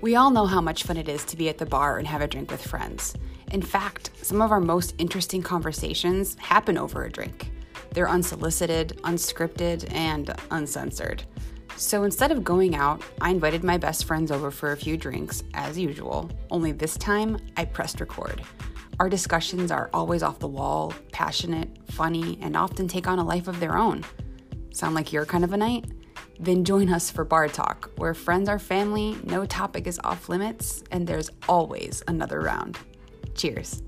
We all know how much fun it is to be at the bar and have a drink with friends. In fact, some of our most interesting conversations happen over a drink. They're unsolicited, unscripted, and uncensored. So instead of going out, I invited my best friends over for a few drinks, as usual, only this time I pressed record. Our discussions are always off the wall, passionate, funny, and often take on a life of their own. Sound like your kind of a night? Then join us for Bar Talk, where friends are family, no topic is off limits, and there's always another round. Cheers.